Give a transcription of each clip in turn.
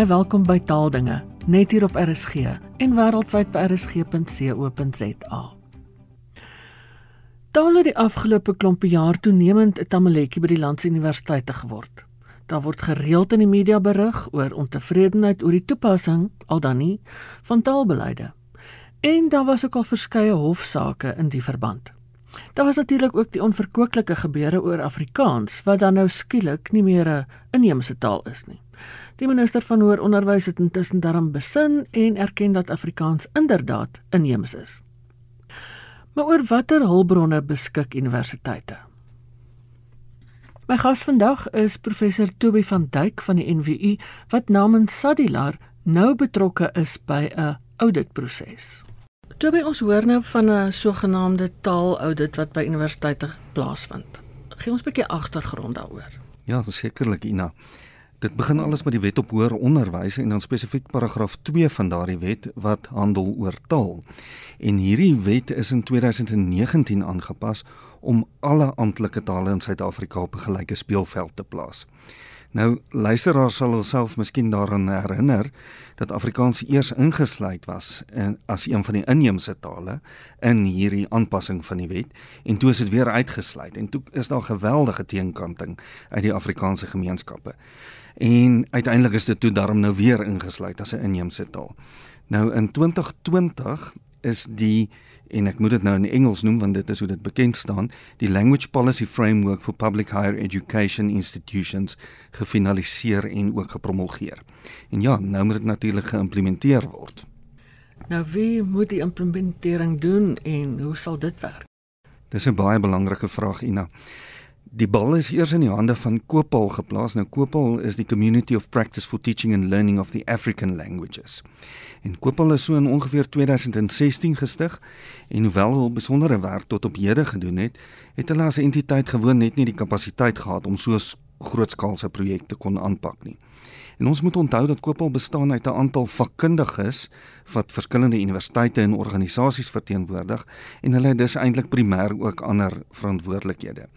Baie welkom by Taaldinge, net hier op RSG en wêreldwyd by rsg.co.za. Taal het die afgelope klompe jaar toenemend 'n tamaletjie by die land se universiteite geword. Daar word gereeld in die media berig oor ontevredenheid oor die toepassing, al dan nie, van taalbeleide. En daar was ook al verskeie hofsaake in die verband. Daar was natuurlik ook die onverkwikkelike gebeure oor Afrikaans wat dan nou skielik nie meer 'n inheemse taal is nie. Die minister van hoër onderwys het intussen daarom besin en erken dat Afrikaans inderdaad inheems is. Maar oor watter hulpbronne beskik universiteite? My gas vandag is professor Toby van Duyk van die NWU wat namens Sadilar nou betrokke is by 'n auditproses. Toby ons hoor nou van 'n sogenaamde taalaudit wat by universiteite plaasvind. Gee ons 'n bietjie agtergrond daaroor. Ja, sekerlik Ina. Dit begin alles met die wet op hoër onderwys en dan spesifiek paragraaf 2 van daardie wet wat handel oor taal. En hierdie wet is in 2019 aangepas om alle amptelike tale in Suid-Afrika op 'n gelyke speelveld te plaas. Nou luisteraars sal hulself miskien daaraan herinner dat Afrikaans eers ingesluit was in as een van die inheemse tale in hierdie aanpassing van die wet en toe is dit weer uitgesluit en toe is daar geweldige teenkanting uit die Afrikaanse gemeenskappe. En uiteindelik is dit toe daarom nou weer ingesluit as 'n inheemse taal. Nou in 2020 is die en ek moet dit nou in Engels noem want dit is hoe dit bekend staan, die Language Policy Framework for Public Higher Education Institutions gefinaliseer en ook gepromulgeer. En ja, nou moet dit natuurlik geïmplementeer word. Nou wie moet die implementering doen en hoe sal dit werk? Dis 'n baie belangrike vraag Ina. Die bal is eers in die hande van Kopal geplaas. Nou Kopal is die Community of Practice for Teaching and Learning of the African Languages. En Kopal is so in ongeveer 2016 gestig en hoewel hulle besondere werk tot op hede gedoen het, het hulle as entiteit gewoon net nie die kapasiteit gehad om so grootskaalse projekte kon aanpak nie. En ons moet onthou dat Kopal bestaan uit 'n aantal vakkundiges wat verskillende universiteite en organisasies verteenwoordig en hulle het dus eintlik primêr ook ander verantwoordelikhede.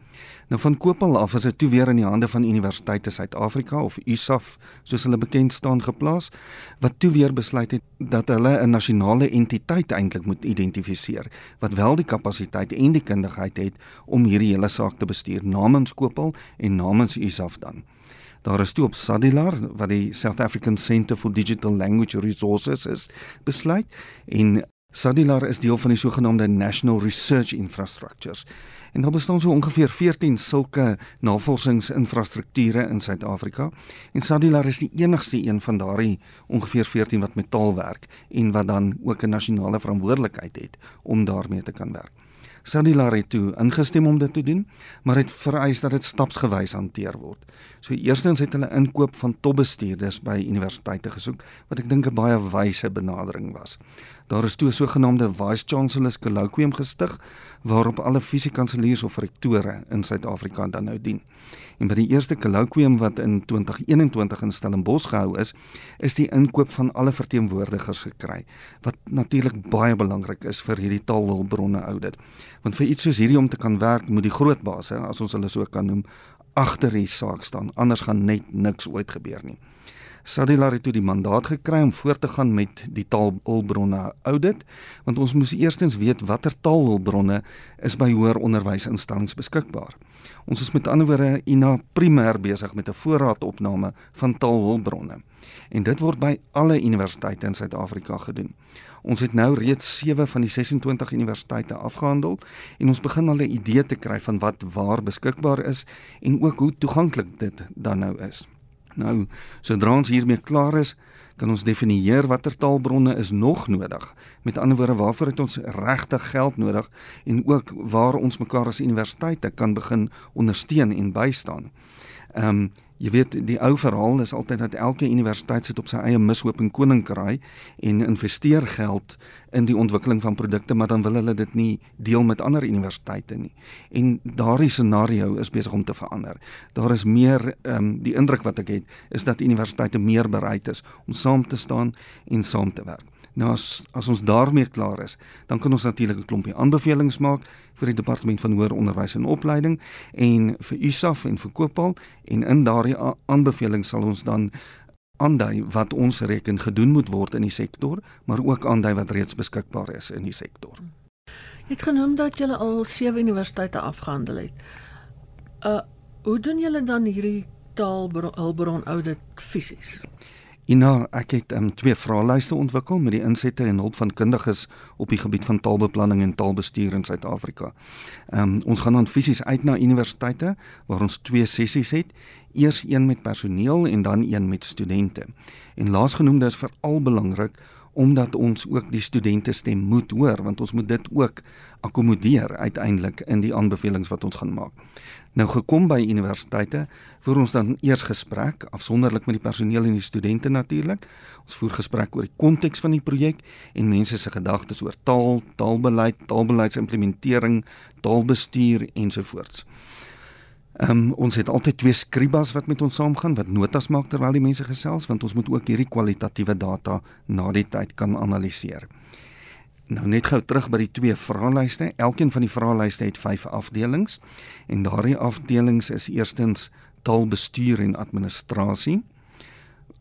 Nou van Kopal af is dit toe weer in die hande van Universiteite Suid-Afrika of USAF soos hulle bekend staan geplaas wat toe weer besluit het dat hulle 'n nasionale entiteit eintlik moet identifiseer wat wel die kapasiteit en die kundigheid het om hierdie hele saak te bestuur namens Kopal en namens USAF dan. Daar is toe op Sadilar wat die South African Centre for Digital Language Resources is besluit en Sadilar is deel van die sogenaamde National Research Infrastructures En daar bestaan so ongeveer 14 sulke navorsingsinfrastrukture in Suid-Afrika. En Sadilar is die enigste een van daardie ongeveer 14 wat met taal werk en wat dan ook 'n nasionale verantwoordelikheid het om daarmee te kan werk. Sadilar het toe ingestem om dit te doen, maar het vereis dat dit stapsgewys hanteer word. So eerstens het hulle inkoop van topbestuurders by universiteite gesoek wat ek dink 'n baie wyse benadering was. Daar is toe 'n sogenaamde Vice Chancellor's Colloquium gestig waarop alle fisiekanseliers of rektore in Suid-Afrika dan nou dien. En by die eerste colloquium wat in 2021 in Stellenbosch gehou is, is die inkoop van alle verteenwoordigers gekry wat natuurlik baie belangrik is vir hierdie taalhulpbronne audit. Want vir iets soos hierdie om te kan werk, moet die groot baas, as ons hulle so kan noem, agter die saak staan. Anders gaan net niks ooit gebeur nie. Sadilar het toe die mandaat gekry om voort te gaan met die taalhulpbronne audit, want ons moes eerstens weet watter taalhulpbronne is by hoër onderwysinstellings beskikbaar. Ons is met ander woorde ina primêr besig met 'n voorraadopname van taalhulpbronne. En dit word by alle universiteite in Suid-Afrika gedoen. Ons het nou reeds 7 van die 26 universiteite afgehandel en ons begin al 'n idee te kry van wat waar beskikbaar is en ook hoe toeganklik dit dan nou is. Nou, sodra ons hiermee klaar is, kan ons definieer watter taalbronne is nog nodig. Met ander woorde, waarvoor het ons regtig geld nodig en ook waar ons mekaar as universiteite kan begin ondersteun en bystaan. Ehm um, Jy weet die ou verhaal is altyd dat elke universiteit sit op sy eie mishoop en koninkraai en investeer geld in die ontwikkeling van produkte maar dan wil hulle dit nie deel met ander universiteite nie. En daardie scenario is besig om te verander. Daar is meer ehm um, die indruk wat ek het is dat universiteite meer bereid is om saam te staan en saam te werk. Nou as as ons daarmee klaar is, dan kan ons natuurlik 'n klompie aanbevelings maak vir die departement van hoër onderwys en opleiding en vir USAF en vir Kopal en in daardie aanbevelings sal ons dan aandui wat ons reken gedoen moet word in die sektor, maar ook aandui wat reeds beskikbaar is in die sektor. Jy het genoem dat jy al 7 universiteite afgehandel het. Uh hoe doen julle dan hierdie taalhulpbron audit fisies? Ina, ek het um, twee vraelyste ontwikkel met die insette en hulp van kundiges op die gebied van taalbeplanning en taalbestuur in Suid-Afrika. Um, ons gaan dan fisies uit na universiteite waar ons twee sessies het, eers een met personeel en dan een met studente. En laasgenoemde is veral belangrik omdat ons ook die studente stem moet hoor want ons moet dit ook akkommodeer uiteindelik in die aanbevelings wat ons gaan maak. Nou gekom by universiteite, voer ons dan eers gesprek afsonderlik met die personeel en die studente natuurlik. Ons voer gesprek oor die konteks van die projek en mense se gedagtes oor taal, taalbeleid, taalbeleidsimplementering, taalbestuur ensovoorts. Ehm um, ons het altyd twee skribas wat met ons saamgaan wat notas maak terwyl die mense gesels want ons moet ook hierdie kwalitatiewe data na die tyd kan analiseer. Nou net gou terug by die twee vraelyste. Elkeen van die vraelyste het 5 afdelings en daardie afdelings is eerstens taalbestuur en administrasie.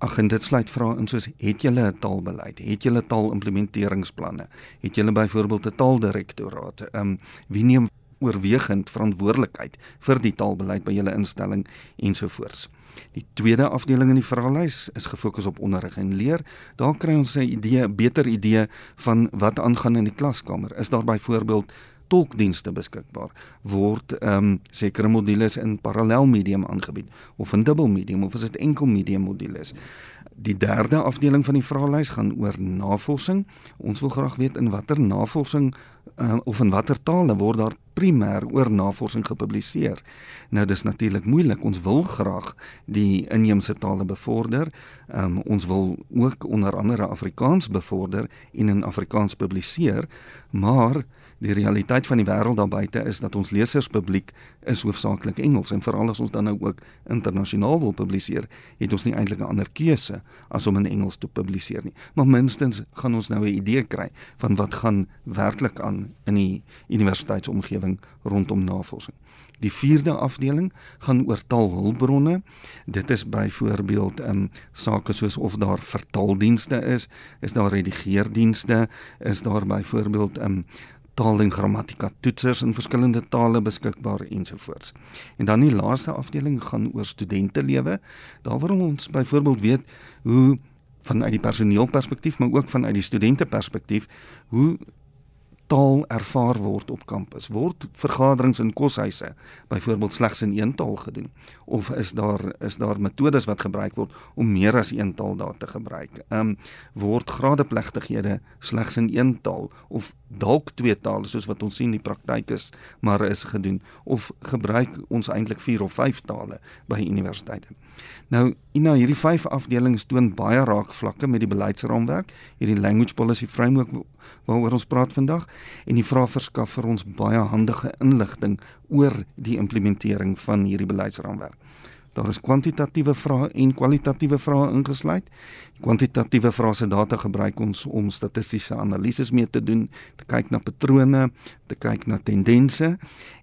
Ag en dit sluit vrae in soos het julle 'n taalbeleid? Het julle taalimplementeringsplanne? Het julle byvoorbeeld 'n taaldirektoraat? Ehm um, wie neem oorwegend verantwoordelikheid vir die taalbeleid by julle instelling ensovoorts? Die tweede afdeling in die vraelys is gefokus op onderrig en leer. Daar kry ons 'n idee, beter idee van wat aangaan in die klaskamer. Is daar byvoorbeeld tolkdienste beskikbaar? Word ehm um, sekere modules in parallel medium aangebied of in dubbel medium of is dit enkel medium modules? Die derde afdeling van die vraelys gaan oor navorsing. Ons wil graag weet in watter navorsing uh, of in watter tale word daar primêr oor navorsing gepubliseer. Nou dis natuurlik moeilik. Ons wil graag die inheemse tale bevorder. Um, ons wil ook onder andere Afrikaans bevorder en in Afrikaans publiseer, maar die realiteit van die wêreld daar buite is dat ons leserspubliek is hoofsaaklik Engels en veral as ons dan nou ook internasionaal wil publiseer, het ons nie eintlik 'n ander keuse as om in Engels te publiseer nie. Maar minstens gaan ons nou 'n idee kry van wat gaan werklik aan in die universiteitsomgewing rondom navorsing. Die vierde afdeling gaan oor taalhulpbronne. Dit is byvoorbeeld in um, sake soos of daar vertaaldienste is, is daar redigeerdienste, is daar byvoorbeeld 'n um, ehm, taal en grammatika toetsers in verskillende tale beskikbaar ensovoorts. En dan die laaste afdeling gaan oor studentelewe. Daar wil ons byvoorbeeld weet hoe vanuit die personeelperspektief maar ook vanuit die studente perspektief hoe taal ervaar word op kampus? Word vergaderings in koshuise byvoorbeeld slegs in een taal gedoen of is daar is daar metodes wat gebruik word om meer as een taal daar te gebruik? Ehm um, word gradeplegtighede slegs in een taal of dalk twee tale soos wat ons sien die praktyk is maar is gedoen of gebruik ons eintlik 4 of 5 tale by universiteite? Nou, ina hierdie vyf afdelings toon baie raakvlakke met die beleidsraamwerk, hierdie language policy framework waaroor ons praat vandag en die vraag verskaf vir ons baie handige inligting oor die implementering van hierdie beleidsraamwerk. Daar is kwantitatiewe vrae en kwalitatiewe vrae ingesluit. Kwantitatiewe vrae se data gebruik ons om statistiese analises mee te doen, te kyk na patrone, te kyk na tendense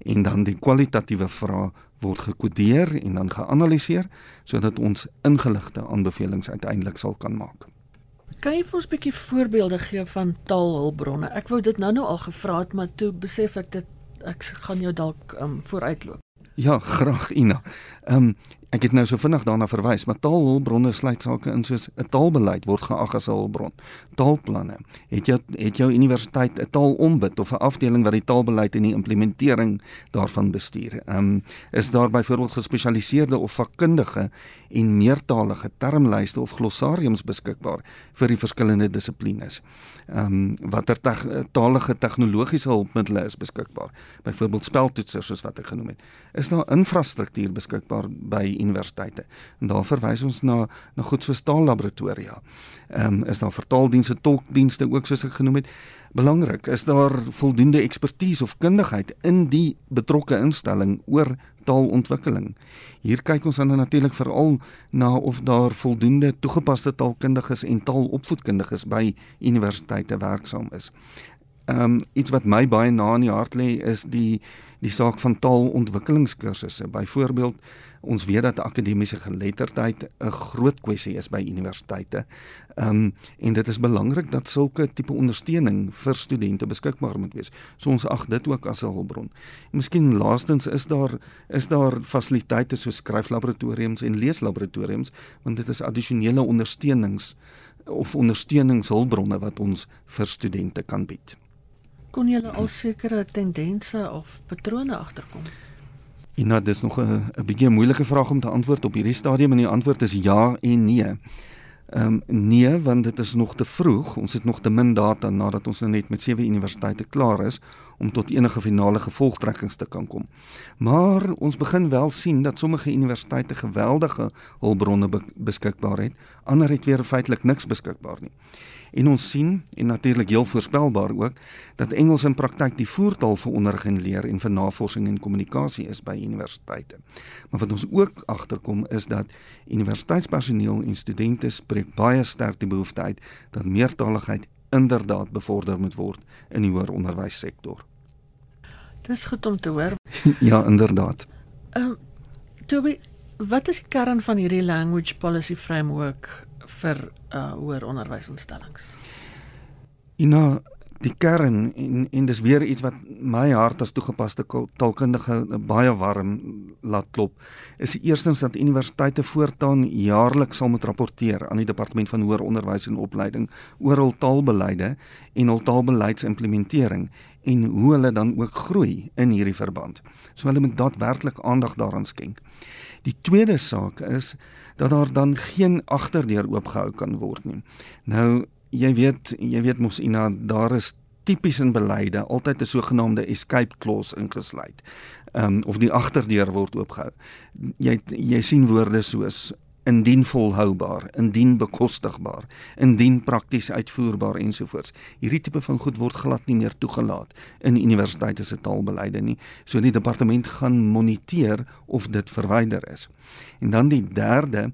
en dan die kwalitatiewe vrae word gekodeer en dan geanaliseer sodat ons ingeligte aanbevelings uiteindelik sal kan maak. Kan jy vir ons 'n bietjie voorbeelde gee van taalhulpbronne? Ek wou dit nou-nou al gevra het, maar toe besef ek dit ek gaan jou dalk um, vooruitloop. Ja, graag Ina. Ehm um, Ek het nou so vinnig daarna verwys, maar taalhulpbronne sluit sake in soos 'n taalbeleid word geag as 'n hulpbron. Taalplanne. Het jou het jou universiteit 'n taalombud of 'n afdeling wat die taalbeleid en die implementering daarvan bestuur? Ehm um, is daar byvoorbeeld gespesialiseerde of vakkundige en meertalige termlyste of glossariums beskikbaar vir die verskillende dissiplines? Ehm um, watter te talige tegnologiese hulpmiddels is beskikbaar? Byvoorbeeld speltoetsers soos wat ek genoem het. Is daar infrastruktuur beskikbaar by universiteite. En daar verwys ons na na goed so taallaboratoria. Ehm um, is daar vertaaldienste, tolkdienste ook soos ek genoem het. Belangrik, is daar voldoende ekspertise of kundigheid in die betrokke instelling oor taalontwikkeling. Hier kyk ons dan natuurlik veral na of daar voldoende toegepaste taalkundiges en taalopvoedkundiges by universiteite werksaam is. Ehm um, iets wat my baie na in die hart lê is die die saak van taalontwikkelingskursusse. Byvoorbeeld, ons weet dat akademiese geletterdheid 'n groot kwessie is by universiteite. Ehm um, en dit is belangrik dat sulke tipe ondersteuning vir studente beskikbaar moet wees. So ons ag dit ook as 'n hulpbron. En miskien laastens is daar is daar fasiliteite so skryflaboratoriums en leeslaboratoriums want dit is addisionele ondersteunings of ondersteuningshulpbronne wat ons vir studente kan bied. Kon jy al sekere tendense of patrone agterkom? Ina, dis nog 'n 'n bietjie moeilike vraag om te antwoord op hierdie stadium en die antwoord is ja en nee. Ehm um, nee, want dit is nog te vroeg. Ons het nog te min data nadat ons nou net met sewe universiteite klaar is om tot enige finale gevolgtrekkings te kan kom. Maar ons begin wel sien dat sommige universiteite geweldige hulpbronne be beskikbaar het, ander het weer feitelik niks beskikbaar nie. En ons sien en natuurlik heel voorspelbaar ook dat Engels in praktyk die voertaal vir onderrig en leer en vir navorsing en kommunikasie is by universiteite. Maar wat ons ook agterkom is dat universiteitspersoneel en studente spreek baie sterk die behoefte uit dat meertaligheid inderdaad bevorder moet word in die hoër onderwyssektor. Dis goed om te hoor. ja, inderdaad. Ehm um, Toby, wat is die kern van hierdie language policy framework vir uh hoër onderwysinstellings? Ina, die kern en en dis weer iets wat my hart as toegepaste taalkundige baie warm laat klop is eerstens dat universiteite voortaan jaarliks sal moet rapporteer aan die departement van hoër onderwys en opleiding oor hul taalbeleide en hul taalbeleidsimplementering en hoe hulle dan ook groei in hierdie verband. So hulle moet daadwerklik aandag daaraan skenk. Die tweede saak is dat daar dan geen agterdeur oopgehou kan word nie. Nou jy weet jy weet mos ina daar is tipies in beleide altyd 'n sogenaamde escape clause ingesluit. Ehm um, of die agterdeur word oopgehou. Jy jy sien woorde soos indien volhoubaar, indien bekostigbaar, indien prakties uitvoerbaar ensovoorts. Hierdie tipe van goed word glad nie meer toegelaat in universiteite se taalbeleide nie. So die departement gaan moniteer of dit verwyder is. En dan die derde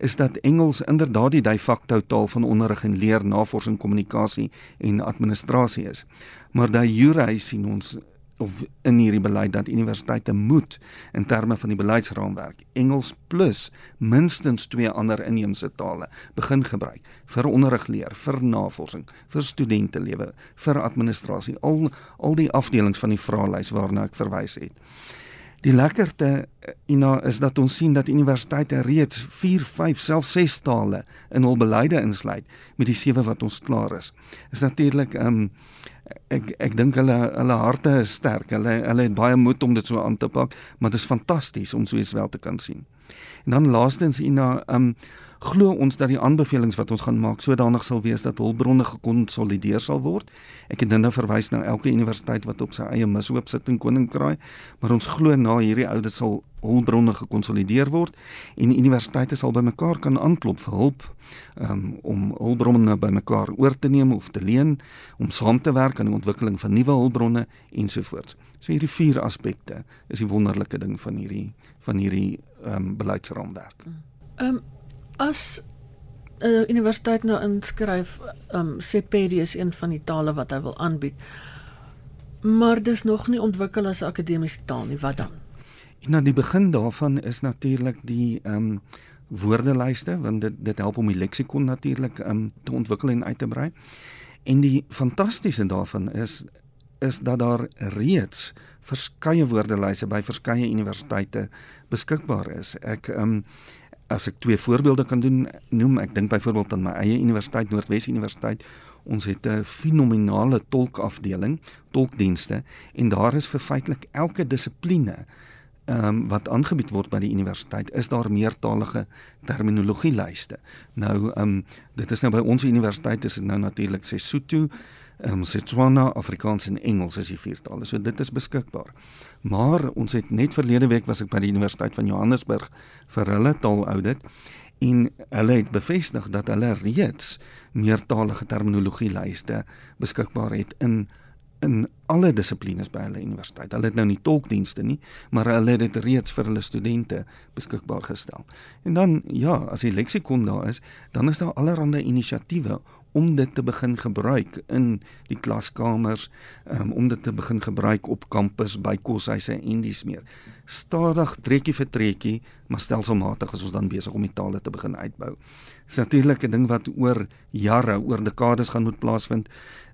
is dat Engels inderdaad die de facto taal van onderrig en leer, navorsing, kommunikasie en administrasie is. Maar daai jure sien ons of in hierdie beleid dat universiteite moet in terme van die beleidsraamwerk Engels plus minstens twee ander inheemse tale begin gebruik vir onderrig leer, vir navorsing, vir studentelewe, vir administrasie, al al die afdelings van die vraelys waarna ek verwys het. Die lekkerte eh, Ina is dat ons sien dat universiteite reeds 4, 5, selfs 6 tale in hul beleide insluit met die sewe wat ons klaar is. Is natuurlik ehm um, ek ek dink hulle hulle harte is sterk. Hulle hulle het baie moed om dit so aan te pak, maar dit is fantasties om so iets wel te kan sien. En dan laastens Ina ehm um, glo ons dat die aanbevelings wat ons gaan maak sodanig sal wees dat hulpbronne gekonsolideer sal word. Ek het nou verwys na elke universiteit wat op sy eie mishoop sit in Koninkkraai, maar ons glo na hierdie audit sal hulpbronne gekonsolideer word en universiteite sal bymekaar kan aanklop vir hulp um, om hulpbronne bymekaar oor te neem of te leen, om saam te werk aan die ontwikkeling van nuwe hulpbronne ensovoorts. So hierdie vier aspekte is die wonderlike ding van hierdie van hierdie um, beleidsraamwerk. Ehm um, as 'n uh, universiteit nou inskryf, ehm um, Sepedi is een van die tale wat hy wil aanbied. Maar dis nog nie ontwikkel as akademiese taal nie, wat dan? En aan die begin daarvan is natuurlik die ehm um, woordelyste want dit dit help om die leksikon natuurlik ehm um, te ontwikkel en uit te brei. En die fantastiese daarvan is is dat daar reeds verskeie woordelyse by verskeie universiteite beskikbaar is. Ek ehm um, as ek twee voorbeelde kan doen noem ek dink byvoorbeeld aan my eie universiteit Noordwes Universiteit ons het 'n fenominale tolkafdeling tolkdienste en daar is vir feitelik elke dissipline ehm um, wat aangebied word by die universiteit is daar meertalige terminologielyste. Nou ehm um, dit is nou by ons universiteit is dit nou natuurlik Sesotho um, Setswana Afrikaans en Engels is die vier tale so dit is beskikbaar Maar ons het net verlede week was ek by die Universiteit van Johannesburg vir hulle taalaudit en hulle het bevestig dat hulle reeds meertalige terminologie lyste beskikbaar het in in alle dissiplines by hulle universiteit. Hulle het nou nie tolkdienste nie, maar hulle het dit reeds vir hulle studente beskikbaar gestel. En dan ja, as die leksikon daar is, dan is daar allerlei inisiatiewe om dit te begin gebruik in die klaskamers, um, om dit te begin gebruik op kampus by koshuise en dis meer. Stadig trekkie vir trekkie, maar stelselmatig is ons dan besig om die tale te begin uitbou. Dis natuurlik 'n ding wat oor jare, oor dekades gaan moet plaasvind.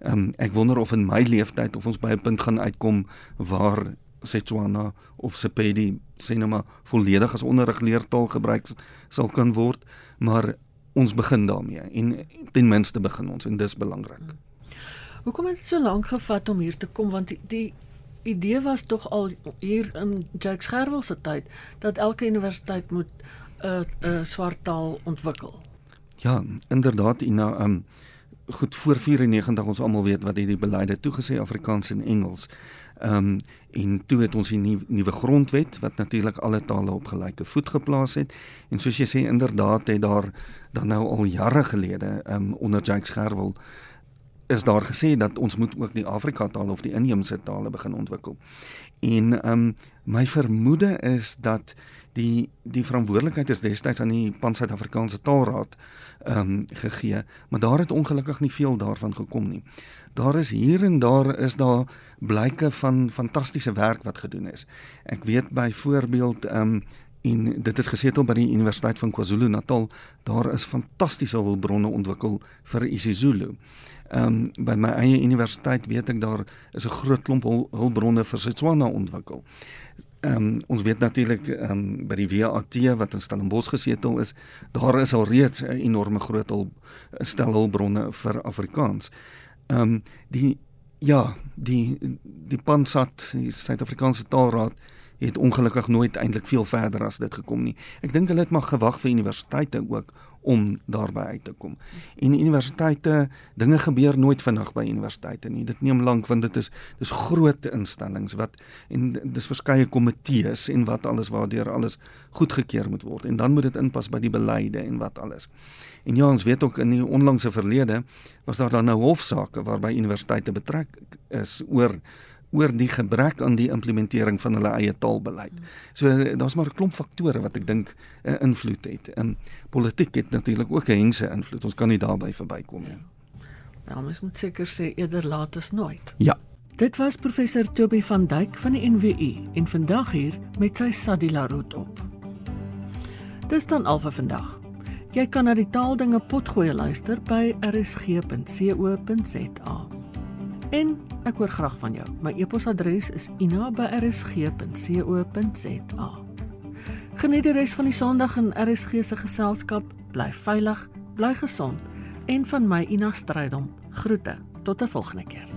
Um, ek wonder of in my lewenstyd of ons by 'n punt gaan uitkom waar Setswana of Sepedi sê nou maar volledig as onderrigleertaal gebruik sal kan word, maar ons begin daarmee en ten minste begin ons en dis belangrik. Hmm. Hoekom het dit so lank gevat om hier te kom want die, die idee was tog al hier in Jacques Gerwel se tyd dat elke universiteit moet 'n uh, 'n uh, swart taal ontwikkel. Ja, inderdaad, Ina, um, goed voor 94 ons almal weet wat hierdie beleide toegesê Afrikaans en Engels. Ehm um, en toe het ons die nuwe, nuwe grondwet wat natuurlik alle tale op gelyke voet geplaas het. En soos jy sê inderdaad het daar dan nou al jare gelede ehm um, onder Jacques Gerwel is daar gesê dat ons moet ook die Afrika taal of die inheemse tale begin ontwikkel. En ehm um, my vermoede is dat die die verantwoordelikheid is destyds aan die Pan-Suid-Afrikaanse Taalraad ehm um, gegee, maar daar het ongelukkig nie veel daarvan gekom nie. Daar is hier en daar is daar blyke van fantastiese werk wat gedoen is. Ek weet byvoorbeeld ehm um, en dit is gesetel by die Universiteit van KwaZulu-Natal, daar is fantastiese hulpbronne ontwikkel vir isiZulu. Ehm um, by my eie universiteit weet ek daar is 'n groot klomp hul, hulpbronne vir Setswana ontwikkel. Ehm um, ons weet natuurlik ehm um, by die WAT wat in Stellenbosch gesetel is, daar is al reeds 'n enorme groot hul, stel hulpbronne vir Afrikaans. Ehm um, die ja, die die Pansat, die Suid-Afrikaanse Taalraad het ongelukkig nooit eintlik veel verder as dit gekom nie. Ek dink hulle het maar gewag vir universiteite ook om daarby uit te kom. En universiteite, dinge gebeur nooit vinnig by universiteite nie. Dit neem lank want dit is dis groot instellings wat en dis verskeie komitees en wat alles waardeur alles goedgekeur moet word en dan moet dit inpas by die beleide en wat alles. En ja, ons weet ook in die onlangse verlede was daar dan nou hofsaake waarby universiteite betrek is oor oor die gebrek aan die implementering van hulle eie taalbeleid. So daar's maar 'n klomp faktore wat ek dink 'n uh, invloed het. En politiek het natuurlik ook 'n hengse invloed. Ons kan nie daarby verbykom nie. Wel, mens moet seker sê eerder laat as nooit. Ja. Dit was professor Toby van Duyk van die NWU en vandag hier met sy Sadila roet op. Dis dan al vir vandag. Jy kan na die taaldinge potgooi luister by rsg.co.za. En ek hoor graag van jou. My e-posadres is ina@rsg.co.za. Geniet die res van die Sondag in RSG se geselskap. Bly veilig, bly gesond en van my Ina Strydom. Groete. Tot 'n volgende keer.